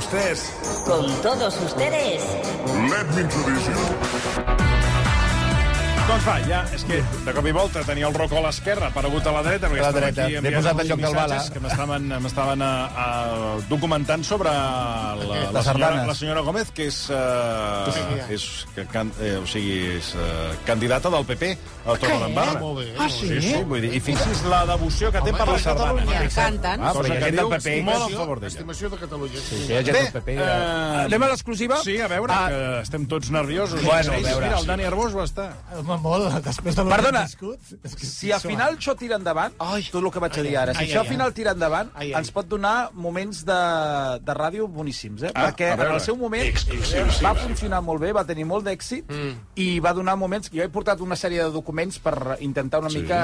ustedes. Con todos ustedes. Let me introduce you. Doncs va, ja, és que de cop i volta tenia el Rocco a l'esquerra, aparegut a la dreta, perquè A la estava dreta. aquí enviant posat en lloc del missatges Bala. que m'estaven m'estaven uh, documentant sobre la, la, senyora, la senyora Gómez, que és, uh, és que, can, eh, o sigui, és uh, candidata del PP al Torredembarra. Molt bé. Ah, sí? Sí, sí, vull dir, i fixi's la devoció que té per les sardanes. I canten. Ah, però hi ha gent del PP. molt en favor d'ella. Estimació de Catalunya. Sí, hi ha gent del PP. eh, Anem a l'exclusiva? Sí, a veure, Ah. que estem tots nerviosos. Bueno, a Sí, veure. Mira, el Dani Arbós ho està. Molt, després de Perdona, viscut. És que si al final això tira endavant, Ai. tot el que vaig a dir ara, si Ai, això ai, al final tira endavant, Ai, ai. ens pot donar moments de, de ràdio boníssims, eh? Ah, Perquè a en el seu moment va funcionar molt bé, va tenir molt d'èxit i va donar moments... Jo he portat una sèrie de documents per intentar una Sí. mica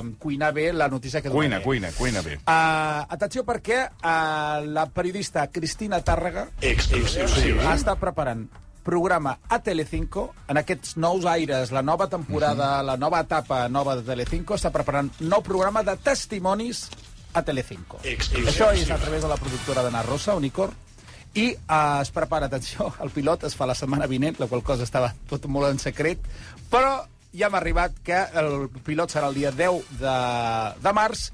eh, cuinar bé la notícia que Cuina, donaré. cuina, cuina bé. Uh, atenció perquè uh, la periodista Cristina Tàrrega ha estat preparant programa a Telecinco, en aquests nous aires, la nova temporada, la nova etapa nova de Telecinco, està preparant nou programa de testimonis a Telecinco. Això és a través de la productora d'Anna Rosa, Unicorn, i uh, es prepara, atenció, el pilot es fa la setmana vinent, la qual cosa estava tot molt en secret, però ja m'ha arribat que el pilot serà el dia 10 de, de març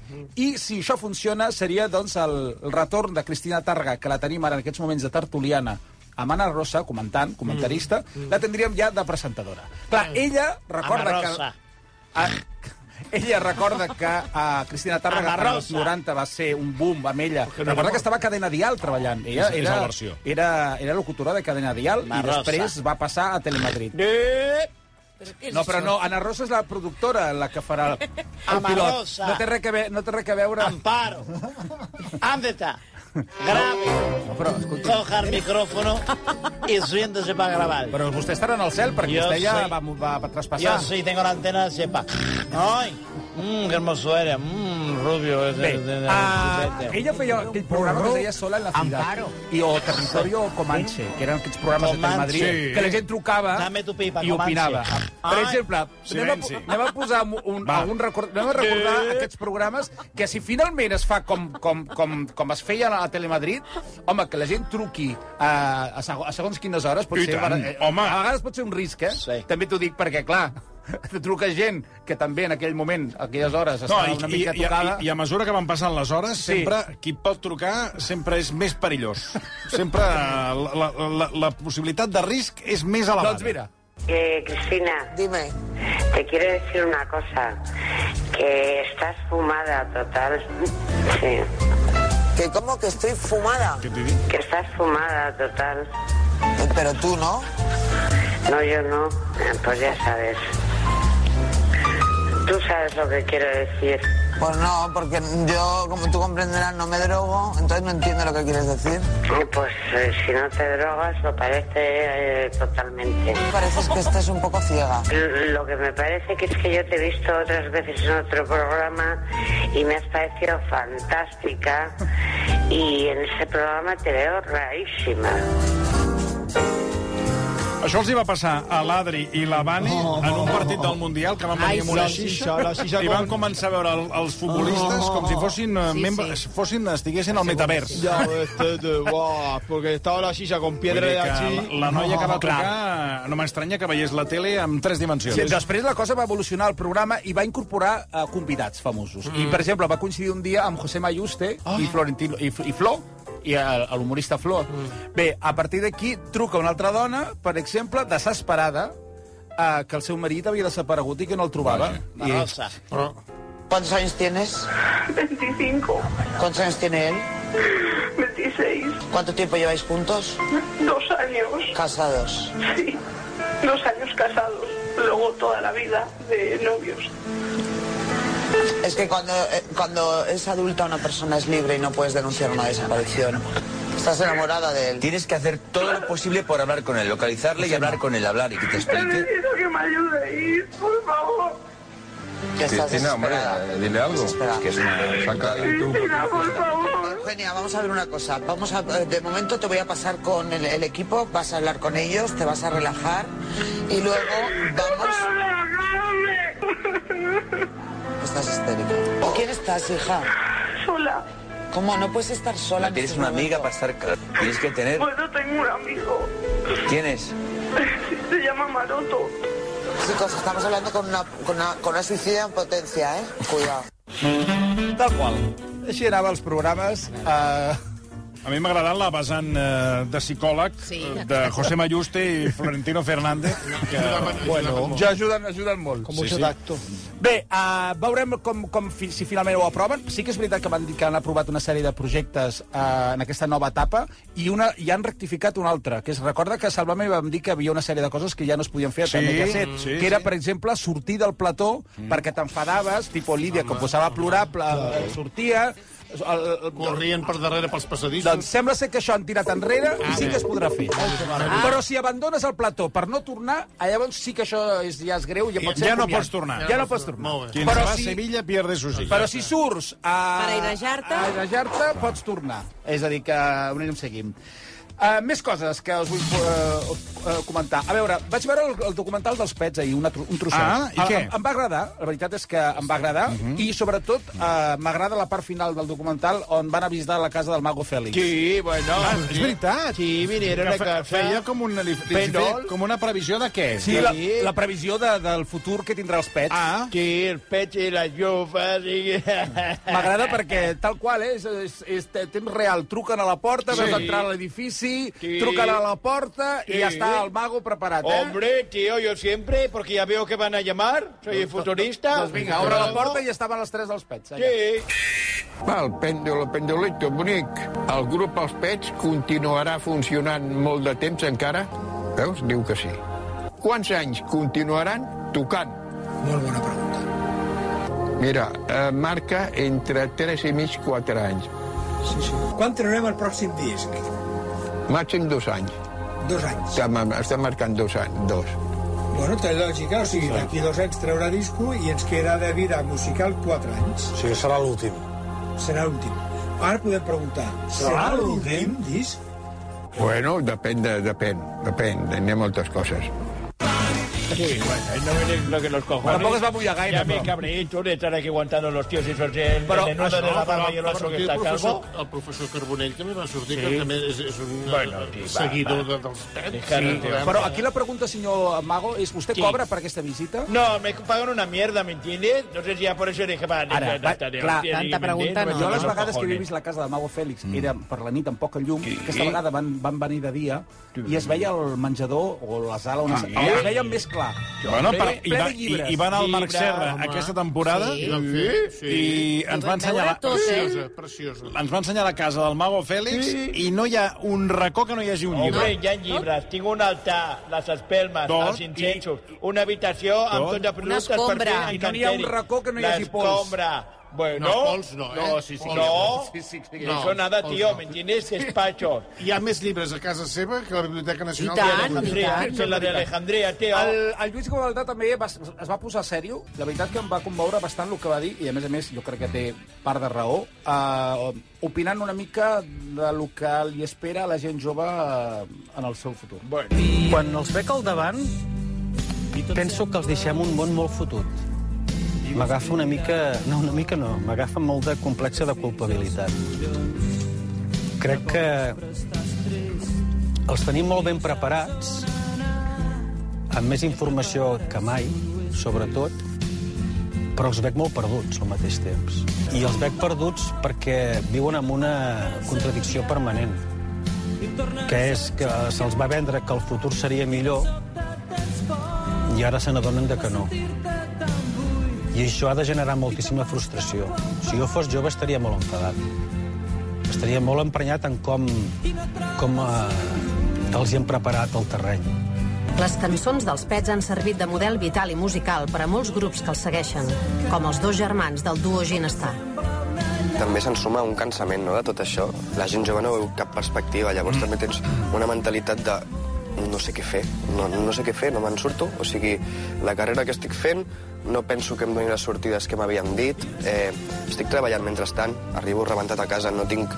i si això funciona seria doncs el, el retorn de Cristina Tàrrega, que la tenim ara en aquests moments de tertuliana amb Anna Rosa, comentant, comentarista, la tindríem ja de presentadora. Clar, ella recorda Anna que... Rosa. Ah, ella recorda que a Cristina Tàrrega als Rosa. 90 va ser un boom amb ella. Recorda que estava a Cadena Dial treballant. Ella És- és era, la versió. era, era locutora de Cadena Dial Anna i Rosa. després va passar a Telemadrid. Però què és No, però això? no, Ana Rosa és la productora la que farà el, el Ana pilot. Rosa. No té res ve, no té res que veure... Amparo. ¿Dónde Grabe. No, però, escolta, Coja el micrófono y siéntese para grabar. però vostè estarà en el cel perquè Jo vostè ja soy- va, va, va Yo traspassar. sí tengo la antena de sepa. ¡Ay! Mmm, qué hermoso eres. Mmm, rubio. ese- Bé, ese- uh, ese- ella feia aquell programa que es deia Sola en la ciutat. I, o Territorio Comanche, que eren aquests programes de Comanche. Telemadrid, Sí. que la gent trucava Dame tu pipa, i Comanche. opinava. Per Ai. exemple, anem a, anem a posar un, Va. algun record, anem a recordar aquests programes que si finalment es fa com, com, com, com es feia a Telemadrid, home, que la gent truqui a, a, seg a segons quines hores pot I ser... tant, eh, home. A vegades pot ser un risc, eh? Sí. També t'ho dic perquè, clar, truca gent que també en aquell moment, a aquelles hores, No, estava i, una mica i, tocada... i, i a mesura que van passant les hores, Sí. sempre qui pot trucar sempre és més perillós. Sempre la, la, la, la possibilitat de risc és més elevada. Doncs mira, Eh, Cristina, Dime. te quiero decir una cosa, que estás fumada total. Sí, Que como que estoy fumada. T'he dit? que estás fumada total. Eh, Pero tú no. No, yo no, Eh, pues ya sabes. Tú sabes lo que quiero decir. Pues no, porque yo, como tú comprenderás, no me drogo, entonces no entiendo lo que quieres decir. Pues eh, si no te drogas, lo parece eh, totalmente. Pareces que estás un poco ciega. L- Lo que me parece que es que yo te he visto otras veces en otro programa y me has parecido fantástica y en ese programa te veo rarísima. Això els hi va passar a l'Adri i la Vani en un partit del Mundial que van venir amb una la xixa, xixa, la xixa i van començar a veure el, els futbolistes com si fossin, eh, Sí, membres, fossin estiguessin al metavers. Ya, este, de, guau, porque estaba la silla con piedra de aquí. la noia que va trucar no m'estranya que veiés la tele amb tres dimensions. Sí, després la cosa va evolucionar al programa i va incorporar uh, convidats famosos. Mm. I, per exemple, va coincidir un dia amb José Mayuste oh. i, Florentino, i, i Flo, i el- l'humorista Flo. Mm. Bé, a partir d'aquí truca una altra dona, per exemple, desesperada, uh, que el seu marit havia desaparegut i que no el trobava. La rosa. ¿Cuántos años tienes? 25, ¿Cuántos años tiene él? 26, ¿Cuánto tiempo lleváis juntos? dos años, Casados. sí, dos años casados, luego toda la vida de novios. Es que cuando, eh, cuando es adulta una persona es libre y no puedes denunciar una desaparición. Estás enamorada de él. Tienes que hacer todo lo posible por hablar con él, localizarle y hablar con él, hablar y que te explique. Necesito que me ayudéis, por favor. Que estás desesperada. dile algo. Desesperada. Que es una... Saca de tu... Cristina, por favor. Eugenia, vamos a ver una cosa. Vamos a, de momento te voy a pasar con el, el equipo, vas a hablar con ellos, te vas a relajar y luego vamos. Estás histérica. ¿Con quién estás, hija? Sola, ¿Cómo? No puedes estar sola No en tienes estos una amiga para estar... Tienes que tener... Bueno, tengo un amigo. ¿Quién es? Se llama Maroto. Chicos, estamos hablando con una, con una, con una suicida en potencia, ¿eh? Cuidado. Tal qual. Així anava els programes. Uh, A mi m'ha agradat la vessant eh, de psicòleg Sí, eh, de José Mayuste i Florentino Fernández. Que, bueno, ja ajuden, ajuden molt. Con Sí, sí. Bé, uh, veurem com, com fi, si finalment ho aproven. Sí que és veritat que van dir que han aprovat una sèrie de projectes uh, en aquesta nova etapa i, una, i han rectificat un altre, que es recorda que a Salvame vam dir que havia una sèrie de coses que ja no es podien fer a Sí, Mediaset, sí, que era, sí. per exemple, sortir del plató mm. perquè t'enfadaves, tipus Lídia, que posava a plorar, pla, sortia... El, el, Corrien per darrere pels passadissos. doncs sembla ser que això han tirat enrere i sí que es podrà fer. Però si abandones el plató per no tornar, llavors sí que això és, ja és greu. Ja, pot ser Ja no pots tornar. Ja no pots tornar. Molt bé. Quien Però se va si- a Sevilla pierde su silla. Però si surts a... Per airejar-te. A airejar-te, pots tornar. És a dir, que ho anirem seguint. Uh, més coses que us vull uh, uh, comentar. A veure, vaig veure el, el documental dels pets ahir, una, un trosset. Ah, i Ah, què? Em, em va agradar, la veritat és que em va agradar, uh -huh. i sobretot uh, m'agrada la part final del documental on van a visitar la casa del mago Fèlix. Sí, bueno. és veritat. Sí, vinieron a Que fe- casa. feia com una, li, li feia com una previsió de què? Sí, la, la previsió de, del futur que tindrà els pets. Ah, Sí, el pet i la llufa, sí. M'agrada perquè, tal qual, eh, és, és, és temps real. Truquen a la porta, Sí. veus entrar a l'edifici, Sí. truquen a la porta i Sí. ja està el mago preparat, eh? Hombre, tío, yo siempre, porque ya veo que van a llamar, soy futurista. Doncs vinga, obre la porta i estaven els tres dels pets. Allà. Sí. Va, el pèndol, el pendolito, bonic. El grup Els Pets continuarà funcionant molt de temps encara? Veus? Diu que sí. Quants anys continuaran tocant? Molt bona pregunta. Mira, eh, marca entre 3 i mig 4 anys. Sí, sí. Quan traurem el pròxim disc? Màxim dos anys. Dos anys. Està, ma- està marcant dos anys, dos. Bueno, té lògica, o sigui, d'aquí dos anys traurà disco i ens queda de vida musical quatre anys. Sí, serà l'últim. Serà l'últim. Ara podem preguntar, serà l'últim disc? Bueno, depèn, de, depèn, depèn, n'hi ha moltes coses. Sí, bueno, no me lo que los cojones. Tampoco es va muy a gaire, Ya me però. cabrito de estar aquí aguantando los tíos y esos el Però de la barba y el otro que professor, calvo. el professor Carbonell també va sortir, Sí. que també és, és un Bueno, eh, sí, va, seguidor va. de, dels pets. Tío. Però aquí la pregunta, senyor Mago, és vostè Sí. cobra per aquesta visita? No, me pagan una mierda, ¿me entiendes? No sé si ya por eso dije, va, Ara, va, clar, tanta pregunta no. Jo les los vegades que he vist la casa del Mago Fèlix era per la nit amb poca llum, aquesta vegada van, van venir de dia i es veia el menjador o la sala on es, Sí. es veia més clar. Bueno, per, i, ple va, de i, i va anar al Marc Serra home. aquesta temporada Sí. I sí. i ens va ensenyar la, tot, eh? Preciosa, preciosa. ens va ensenyar la casa del Mago Fèlix Sí. i no hi ha un racó que no hi hagi un llibre. Hombre, hi ha llibres, tinc un altar, les espelmes, Tot, els incensos, una habitació amb Tot. tot de productes per escombra. fer I no n'hi ha un racó que no hi hagi pols. L'escombra. Bueno, No, pols no, eh? No, sí, sí, no. no. Sí, sí, sí. No, Eso nada, tío, no. ¿me entiendes? Despachos. Hi ha més llibres a casa seva que a la Biblioteca Nacional. I tant, i tant. que la de Alejandría, tío. El, el Lluís Gavaldà també va, es va posar sèrio. La veritat que em va commoure bastant el que va dir, i a més a més jo crec que té part de raó, uh, opinant una mica de lo que li espera a la gent jove uh, en el seu futur. Bueno. Quan els veig al davant, penso que els deixem un món molt fotut. M'agafa una mica... No, una mica no. M'agafa molt de complexa de culpabilitat. Crec que els tenim molt ben preparats, amb més informació que mai, sobretot, però els veig molt perduts al mateix temps. I els veig perduts perquè viuen amb una contradicció permanent, que és que se'ls va vendre que el futur seria millor i ara se n'adonen de que no. I això ha de generar moltíssima frustració. Si jo fos jove estaria molt enfadat. Estaria molt emprenyat en com, com eh, els hi han preparat el terreny. Les cançons dels Pets han servit de model vital i musical per a molts grups que els segueixen, com els dos germans del duo Ginestar. també se'n suma un cansament no, de tot això. La gent jove no veu cap perspectiva, llavors també tens una mentalitat de no sé què fer, no, no sé què fer, no me'n surto. O sigui, la carrera que estic fent no penso que em doni les sortides que m'havien dit. Eh, estic treballant mentrestant, arribo rebentat a casa, no tinc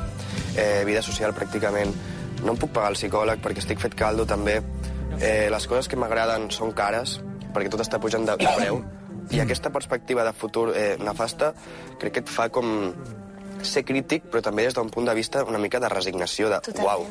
eh, vida social pràcticament. No em puc pagar el psicòleg perquè estic fet caldo també. Eh, les coses que m'agraden són cares, perquè tot està pujant de, de preu. I aquesta perspectiva de futur eh, nefasta crec que et fa com ser crític, però també des d'un punt de vista una mica de resignació, de, uau,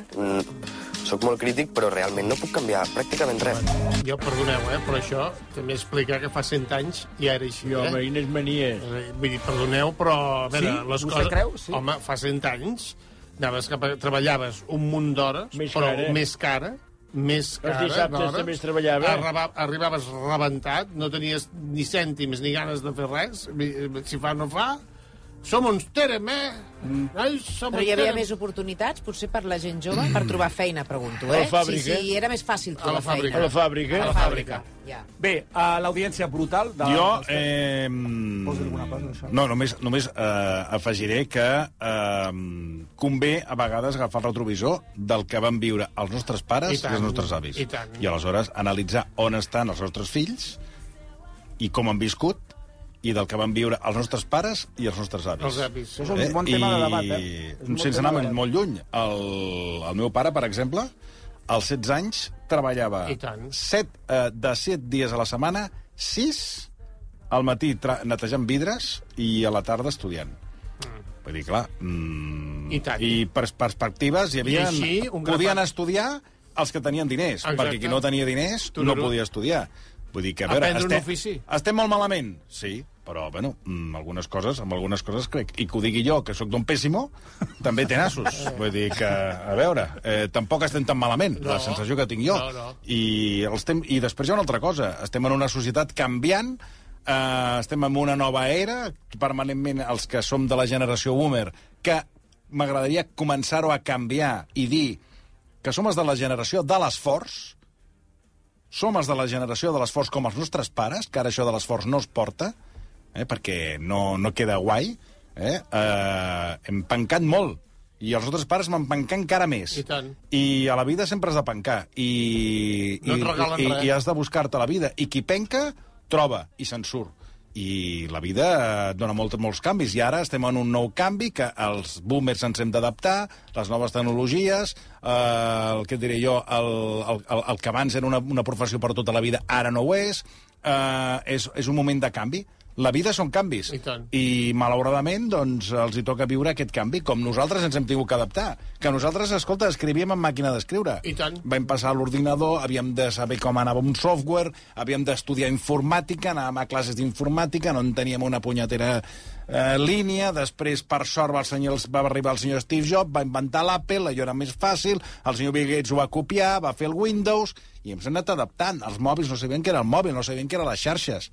sóc molt crític, però realment no puc canviar pràcticament res. Jo, perdoneu, eh, però això també explica que fa 100 anys ja era així, Jo, eh? veïnes manies. Eh, Vull dir, perdoneu, però... A veure, Sí? les Vostè coses... creu? Sí. Home, fa 100 anys anaves cap a... treballaves un munt d'hores, Més però cara. més cara, més cara dissabtes d'hores. també es treballava. Arriba, arribaves rebentat, no tenies ni cèntims ni ganes de fer res. Si fa, no fa. Som uns terem, eh? Mm. Ai, som Però hi havia terem. més oportunitats, potser per la gent jove, per trobar feina, pregunto, eh? A la fàbrica. Sí, sí, era més fàcil A la trobar fàbrica. feina. A la fàbrica. A la fàbrica, ja. Bé, a l'audiència brutal... De... Jo, eh, Vols dir alguna cosa, d'això? no, només, només eh, afegiré que eh, convé a vegades agafar el retrovisor del que van viure els nostres pares I i, els nostres avis. i tant. I aleshores analitzar on estan els nostres fills i com han viscut i del que van viure els nostres pares i els nostres avis. Els avis. Això és un bon tema de debat, eh? Bon Sense anar de debat. molt lluny, el, el meu pare, per exemple, als 16 anys treballava I tant. 7, eh, de 7 dies a la setmana, 6 al matí tra- netejant vidres i a la tarda estudiant. Vull dir, clar... Mm, I tant. I per perspectives hi havia... I així, un grapat- podien estudiar els que tenien diners, Exacte. perquè qui no tenia diners Tu no podia estudiar. Vull dir que, a veure, Aprendre un estem, ofici. estem molt malament, sí, però, bueno, mm, algunes coses, amb algunes coses crec. I que ho digui jo, que sóc d'un pèssimo, també té nassos. Vull dir que, a veure, eh, tampoc estem tan malament, No. la sensació que tinc jo. No, no. I, els tem... I després hi ha una altra cosa. Estem en una societat canviant, eh, estem en una nova era, permanentment els que som de la generació boomer, que m'agradaria començar-ho a canviar i dir que som els de la generació de l'esforç, som els de la generació de l'esforç com els nostres pares, que ara això de l'esforç no es porta, eh, perquè no, no queda guai, eh, eh, hem pencat molt, i els nostres pares m'han pencat encara més. I tant. I a la vida sempre has de pencar. I, No et i, regalen i, res. i has de buscar-te la vida. I qui penca, troba i se'n surt. I la vida eh, dona molt, molts canvis. I ara estem en un nou canvi que els boomers ens hem d'adaptar, les noves tecnologies, eh, el que et diré jo, el, el, el, el que abans era una, una professió per tota la vida, ara no ho és. Eh, és, és un moment de canvi. La vida són canvis. I tant. I, malauradament, doncs, els hi toca viure aquest canvi, com nosaltres ens hem tingut que adaptar. Que nosaltres, escolta, escrivíem en màquina d'escriure. I tant. Vam passar a l'ordinador, havíem de saber com anava un software, havíem d'estudiar informàtica, anàvem a classes d'informàtica, no en teníem una punyetera eh, línia, després, per sort, va, el senyor, va arribar el senyor Steve Jobs, va inventar l'Apple, allò era més fàcil, el senyor Bill Gates ho va copiar, va fer el Windows, i hem anat adaptant. Els mòbils no sabien què era el mòbil, no sabien què eren les xarxes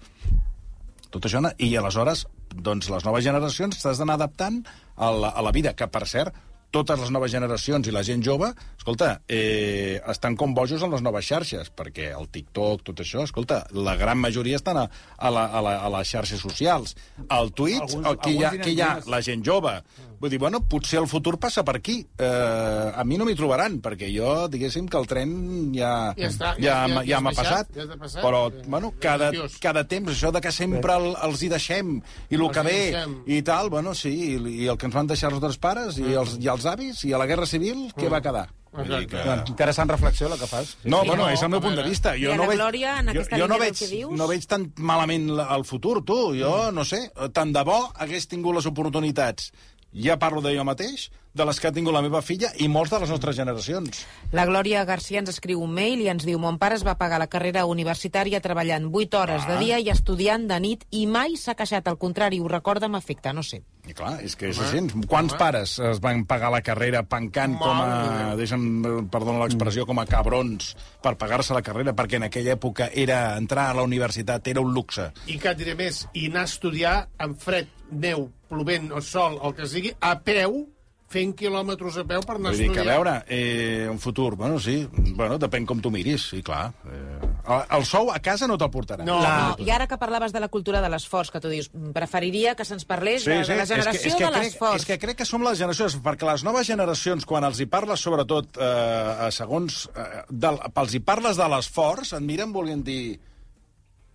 tot això, i aleshores, doncs, les noves generacions t'has d'anar adaptant a la, a la vida, que, per cert, totes les noves generacions i la gent jove, escolta, eh, estan com bojos en les noves xarxes, perquè el TikTok, tot això, escolta, la gran majoria estan a, a, la, a, la, a les xarxes socials. El Twitch, Alguns- el, que, hi ha, alguns que hi ha la gent jove. Vull dir, bueno, potser el futur passa per aquí. Eh, a mi no m'hi trobaran, perquè jo, diguéssim, que el tren ja, Ja està, ja, ja- ja ja m'ha passat. ja passat. Però, Ja- bueno, cada, cada temps, això de que sempre el, els hi deixem, i el Els que ve, i tal, bueno, sí, i, i el que ens van deixar els nostres pares, i els, i els avis, i a la Guerra Civil, què va quedar? Que... Doncs Interessant reflexió, la que fas. No, Sí, bueno, no, és el meu punt de vista. Jo no veig, Glòria, en jo, jo no veig, dius? no veig tan malament la- el futur, tu. Jo, no sé, tant de bo hagués tingut les oportunitats ja parlo de jo mateix, de les que ha tingut la meva filla i molts de les nostres generacions. La Glòria Garcia ens escriu un mail i ens diu Mon pare es va pagar la carrera universitària treballant 8 hores de Ah. dia i estudiant de nit i mai s'ha queixat, al contrari, ho recorda amb afecte, no sé. I clar, és que és així. Quants pares es van pagar la carrera pencant com a, deixa'm, perdona l'expressió, com a cabrons per pagar-se la carrera, perquè en aquella època era entrar a la universitat era un luxe. I que et diré més, i anar a estudiar amb fred, neu, plovent o sol, el que sigui, a peu, fent quilòmetres a peu per anar Vull a dir estudiar. que, a veure, eh, un futur, bueno, sí, bueno, depèn com tu miris, sí, clar. Eh, el, el sou a casa no te'l portarà. No. No, I ara que parlaves de la cultura de l'esforç, que tu dius, "Mm, preferiria que se'ns parlés de, de la generació és que, és que de crec, l'esforç. és que crec que som les generacions, perquè les noves generacions, quan els hi parles, sobretot, eh, a segons... Eh, del, els hi parles de l'esforç, et miren volent dir...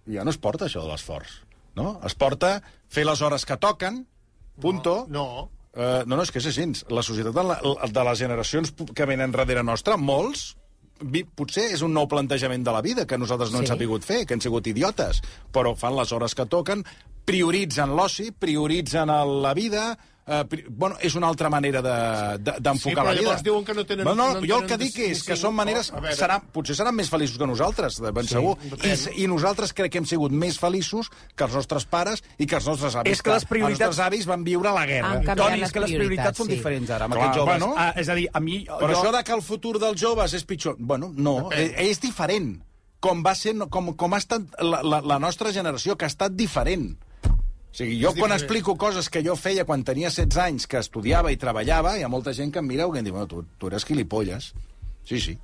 Ja no es porta això de l'esforç, no? Es porta fer les hores que toquen, punto. No. Uh, no, no, és que és així. La societat de, la, de les generacions que venen darrere nostra, molts, vi, potser és un nou plantejament de la vida que nosaltres no sí. Hem sabut fer, que hem sigut idiotes, però fan les hores que toquen, prioritzen l'oci, prioritzen el, la vida, eh, bueno, és una altra manera de- de- d'enfocar Sí, la vida. llavors diuen que no tenen- No, no, no jo el que dic és que són maneres... Seran, potser seran més feliços que nosaltres, de ben Sí, segur. I, I nosaltres crec que hem sigut més feliços que els nostres pares i que els nostres avis. És que les prioritats- Els nostres avis van viure la guerra. Toni, les és que les prioritats són sí. diferents ara, amb Clar, aquests joves. bueno. ah, és a dir, a mi... Però jo... això de que el futur dels joves és pitjor... Bueno, no, és, és diferent. Com va ser, com, com ha estat la, la, la nostra generació, que ha estat diferent. O sigui, jo quan explico coses que jo feia quan tenia 16 anys, que estudiava i treballava, hi ha molta gent que em mira i em diu, bueno, tu, tu eres gilipolles. Sí, sí.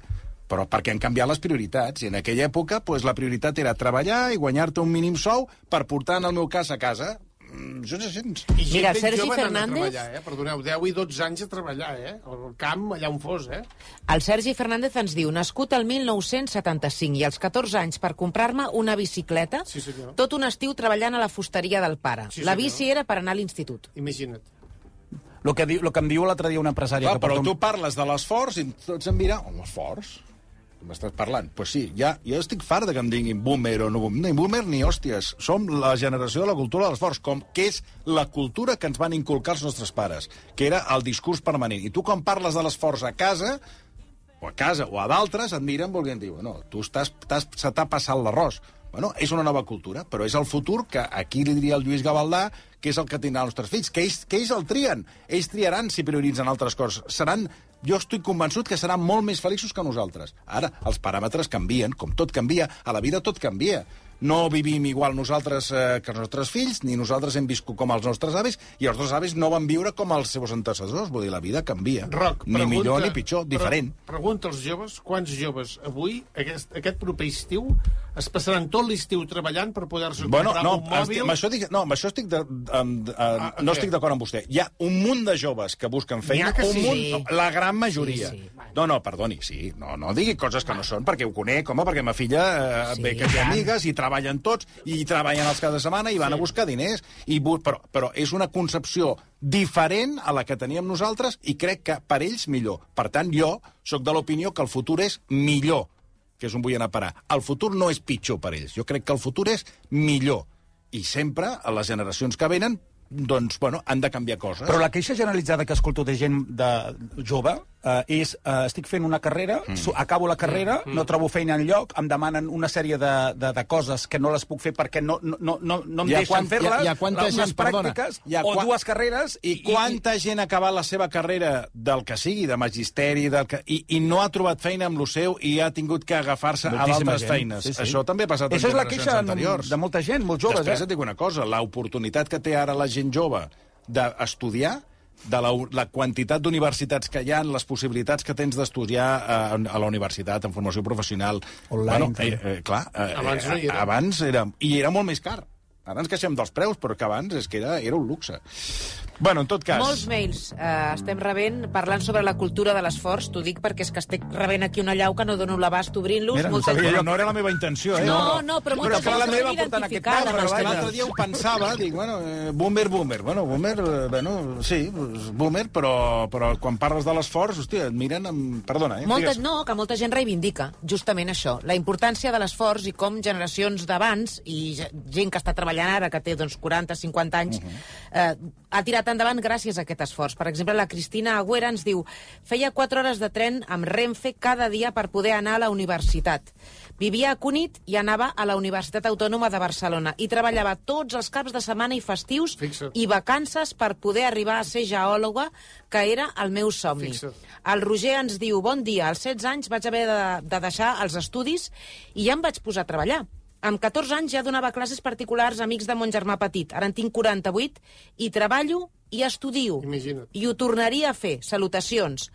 Però perquè han canviat les prioritats. I en aquella època pues, la prioritat era treballar i guanyar-te un mínim sou per portar, en el meu cas, a casa jo no sé si... I Mira, Sergi Fernández- Eh? Perdoneu, 10 i 12 anys a treballar, eh? Al camp, allà on fos, eh? El Sergi Fernández ens diu, nascut el 1975 i als 14 anys per comprar-me una bicicleta, Sí, senyor. tot un estiu treballant a la fusteria del pare. Sí, la bici era per anar a l'institut. Imagina't. El que, diu, el que em diu l'altre dia una empresària... Clar, que però porta tu parles de l'esforç i tots em miren, oh, l'esforç? M'estàs parlant? Doncs pues sí, ja, jo estic fart de que em diguin boomer o no boomer. Ni boomer ni hòsties. Som la generació de la cultura de l'esforç, com que és la cultura que ens van inculcar els nostres pares, que era el discurs permanent. I tu, quan parles de l'esforç a casa, o a casa o a d'altres, et miren volent dir, bueno, tu estàs, estàs, se t'ha passat l'arròs. Bueno, és una nova cultura, però és el futur que aquí li diria el Lluís Gavaldà que és el que tindran els nostres fills, que ells, que ells el trien. Ells triaran si prioritzen altres coses. Seran, jo estic convençut que seran molt més feliços que nosaltres. Ara, els paràmetres canvien, com tot canvia, a la vida tot canvia. No vivim igual nosaltres eh, que els nostres fills, ni nosaltres hem viscut com els nostres avis, i els nostres avis no van viure com els seus antecessors. Vull dir, la vida canvia. Roc, ni millor ni pitjor, diferent. Pre pregunta als joves, quants joves avui, aquest, aquest proper estiu, es passaran tot l'estiu treballant per poder-se Bueno, comprar no, un mòbil... estic, amb això dic, no, amb això estic de, amb, uh, Ah, no què? estic d'acord amb vostè. Hi ha un munt de joves que busquen feina, que un sí. munt, no, la gran majoria. Sí, sí. No, no, perdoni, sí, no, no digui coses que no són, perquè ho conec, home, perquè ma filla eh, Sí, ve que té amigues i treballen tots, i treballen els cada setmana i van a buscar diners. I, bu- però, però és una concepció diferent a la que teníem nosaltres i crec que per ells millor. Per tant, jo sóc de l'opinió que el futur és millor que és on vull anar a parar. El futur no és pitjor per ells. Jo crec que el futur és millor. I sempre, a les generacions que venen, doncs, bueno, han de canviar coses. Però la queixa generalitzada que escolto de gent de jove eh, és eh, estic fent una carrera, mm. acabo la carrera, mm. no trobo feina en lloc, em demanen una sèrie de, de, de coses que no les puc fer perquè no, no, no, no, no em ha deixen fer-les, hi ha- hi ha quanta unes gent, pràctiques hi ha o quan- dues carreres I quanta gent ha acabat la seva carrera del que sigui, de magisteri, del que, i, i no ha trobat feina amb lo seu i ha tingut que agafar-se a d'altres gent. feines. Sí, sí. Això també ha passat Això en és la generacions queixa anteriors. de molta gent, molts joves, Després eh? et dic una cosa, l'oportunitat que té ara la gent jove d'estudiar, de la, la quantitat d'universitats que hi ha, les possibilitats que tens d'estudiar eh, a la universitat, en formació professional... Online, bueno, eh, eh, clar, eh, Abans no era. Abans era... I era molt més car. Ara ens queixem dels preus, però que abans és que era, era un luxe. Bueno, en tot cas... Molts mails eh, estem rebent parlant sobre la cultura de l'esforç. T'ho dic perquè és que estic rebent aquí una llau que no dono l'abast obrint-los. Mira, no, sabia, jo, no era la meva intenció, eh? No, no, però molta és que gent la s'ha meva identificat però és que l'altre dia ho pensava, dic, bueno, eh, boomer, boomer. Bueno, boomer, eh, bueno, sí, boomer, però, però quan parles de l'esforç, hòstia, et miren amb... Perdona, eh? Molta, Digues. no, que molta gent reivindica justament això, la importància de l'esforç i com generacions d'abans i ge- gent que està treballant ara, que té doncs, 40, 50 anys, uh -huh. eh, ha tirat endavant gràcies a aquest esforç. Per exemple, la Cristina Agüera ens diu feia 4 hores de tren amb Renfe cada dia per poder anar a la universitat. Vivia a Cunit i anava a la Universitat Autònoma de Barcelona i treballava tots els caps de setmana i festius Fixa't. i vacances per poder arribar a ser geòloga, que era el meu somni. Fixa't. El Roger ens diu, bon dia, als 16 anys vaig haver de, de deixar els estudis i ja em vaig posar a treballar. Amb 14 anys ja donava classes particulars a amics de mon germà petit. Ara en tinc 48 i treballo i estudio. Imagina't. I ho tornaria a fer. Salutacions.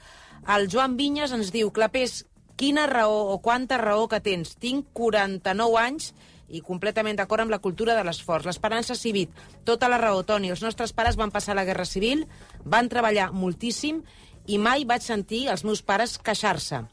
El Joan Vinyes ens diu, Clapés, quina raó o quanta raó que tens. Tinc 49 anys i completament d'acord amb la cultura de l'esforç. L'esperança civil. Tota la raó, Toni. Els nostres pares van passar la Guerra Civil, van treballar moltíssim i mai vaig sentir els meus pares queixar-se.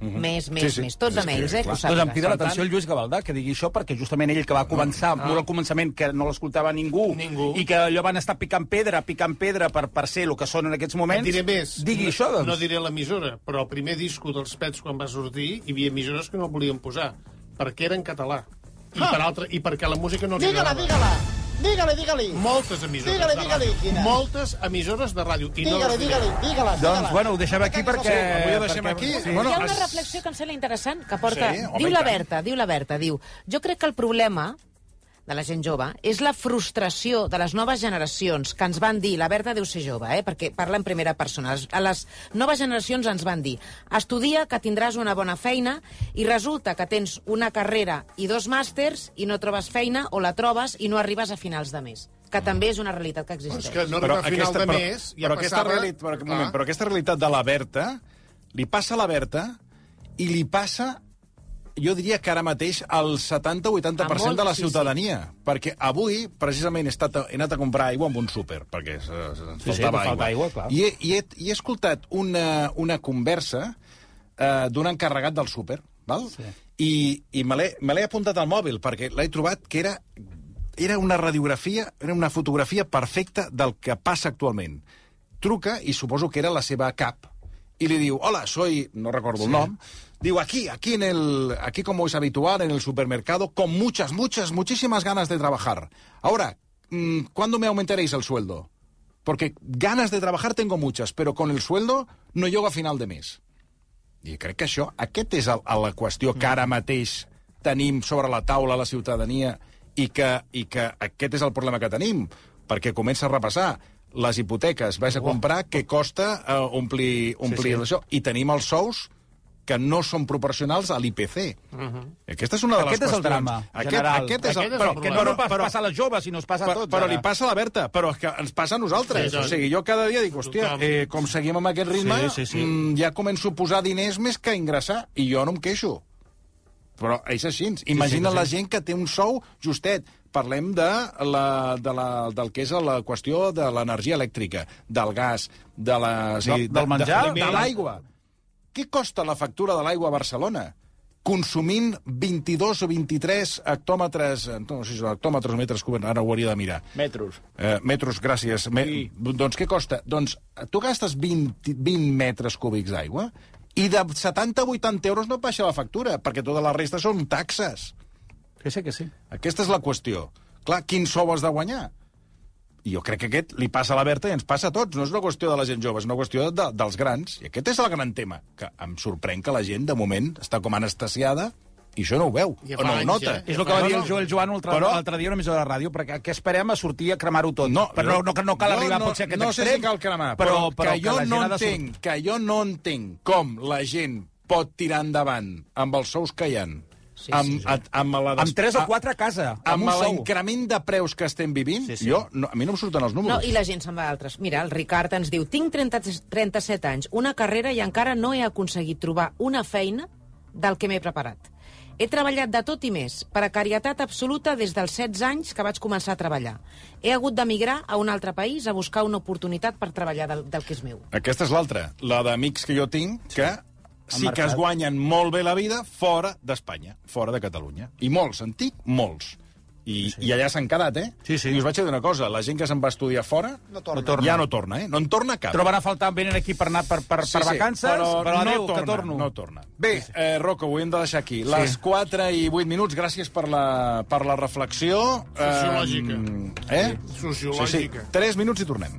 Més, més, Sí, sí. més. Tots a mails, eh, que ho Doncs em crida l'atenció el Lluís Gavaldà, que digui això, perquè justament ell que va començar, ah. molt al començament, que no l'escoltava ningú, Ningú. i que allò van estar picant pedra, picant pedra per, per ser el que són en aquests Et moments, diré més. digui no, això, doncs. No diré l'emissora, però el primer disco dels Pets, quan va sortir, hi havia emissores que no el volien posar, perquè era en català. I, Ah. per altre, I perquè la música no els Digue-la, agradava. digue-la. Dígale, dígale. Moltes emissores Dígale, de dígale, ràdio. Moltes emissores de ràdio. I no Dígale, les diré. dígale, dígala, Doncs, bueno, ho deixem aquí perquè... avui ho deixem perquè- aquí. Sí. Bueno, Hi ha una reflexió que em sembla interessant, que porta... Sí, home, diu la. Berta, diu la Berta, diu... Jo crec que el problema de la gent jove és la frustració de les noves generacions que ens van dir, la Berta deu ser jove, eh, perquè parla en primera persona, a les noves generacions ens van dir estudia que tindràs una bona feina i resulta que tens una carrera i dos màsters i no trobes feina o la trobes i no arribes a finals de mes que també és una realitat que existeix. És que no arriba a final de però, mes, ja però, aquesta realitat, però, moment, però aquesta realitat de la Berta li passa a la Berta i li passa jo diria que ara mateix el 70-80% A molt, de la sí, ciutadania. Perquè avui, precisament, he, estat, he anat a comprar aigua amb un súper, perquè se, se, ens Sí, sí, faltava que falta aigua, clar. I he, i, he, I he escoltat una, una conversa eh, d'un encarregat del súper, val? Sí. I, i me l'he apuntat al mòbil, perquè l'he trobat que era, era una radiografia, era una fotografia perfecta del que passa actualment. Truca, i suposo que era la seva cap, y le digo, hola, soy, no recuerdo el nombre, digo, aquí, aquí en el, aquí como es habitual, en el supermercado, con muchas, muchas, muchísimas ganas de trabajar. Ahora, mm, ¿cuándo me aumentaréis el sueldo? Porque ganas de trabajar tengo muchas, pero con el sueldo no llego a final de mes. I crec que això, aquest és el, la qüestió que ara mateix tenim sobre la taula la ciutadania i que, i que aquest és el problema que tenim, perquè comença a repassar les hipoteques, vas a comprar què costa uh, omplir, omplir Sí, sí. això, i tenim els sous que no són proporcionals a l'IPC. Aquesta és una de Aquest les és el qüestions. drama aquest, general. Aquest és el, Aquest és però, el Que no, no pas passa a les joves, sinó es passa a però, tots. però li passa a la Berta, però és que ens passa a nosaltres. Sí, o doncs. sigui, jo cada dia dic, hòstia, eh, com seguim amb aquest ritme, Sí, sí, sí. Mm, ja començo a posar diners més que a ingressar, i jo no em queixo. Però és així. Imagina sí, la sí. gent que té un sou justet. Parlem de la, de la, del que és la qüestió de l'energia elèctrica, del gas, de la, o sigui, Del- del menjar? de, de, de l'aigua. Què costa la factura de l'aigua a Barcelona? consumint 22 o 23 hectòmetres, no sé si són hectòmetres o metres cúbics, ara ho hauria de mirar. Metros. Eh, metros, gràcies. Me, Sí. Doncs què costa? Doncs tu gastes 20, 20 metres cúbics d'aigua i de 70 a 80 euros no et baixa la factura, perquè tota la resta són taxes. Que sí, que sí. Aquesta és la qüestió. Clar, quin sou has de guanyar? I jo crec que aquest li passa a la Berta i ens passa a tots. No és una qüestió de la gent jove, és una qüestió de, dels grans. I aquest és el gran tema, que em sorprèn que la gent, de moment, està com anestesiada i això no ho veu, Ja o no ho anys, nota. eh? És el que va dir el Joel Joan l'altre Però- dia a una emissora de ràdio, perquè què esperem a sortir a cremar-ho tot? No, però no, no, no cal jo arribar no, potser a aquest no sé extrem. si cal cremar, però, però, que, jo la no entenc, que jo no entenc com la gent pot tirar endavant amb els sous que hi ha, Sí, amb, sí, sí. a- amb, la Amb tres o quatre a casa, amb amb l'increment de preus que estem vivint, Sí, sí. jo, no, a mi no em surten els No, números. i la gent se'n va a altres. Mira, el Ricard ens diu tinc 30, 37 anys, una carrera i encara no he aconseguit trobar una feina del que m'he preparat. He treballat de tot i més, precarietat absoluta des dels 16 anys que vaig començar a treballar. He hagut d'emigrar a un altre país a buscar una oportunitat per treballar del, del que és meu. Aquesta és l'altra, la d'amics que jo tinc, que sí que marcat. es guanyen molt bé la vida fora d'Espanya, fora de Catalunya. I molts, en tinc molts. I, sí. i allà s'han quedat, eh? Sí, sí. I us vaig dir una cosa, la gent que se'n va estudiar fora No torna. no torna. ja no torna, eh? No en torna cap. Troben a faltar, venen aquí per anar per, per, per vacances, però, però adéu, no torna, que torno. No torna. Bé, eh, Rocco, ho hem de deixar aquí. Les 4 i 8 minuts, gràcies per la, per la reflexió. Sociològica. Eh? eh? Sociològica. Sí, sí. 3 minuts i tornem.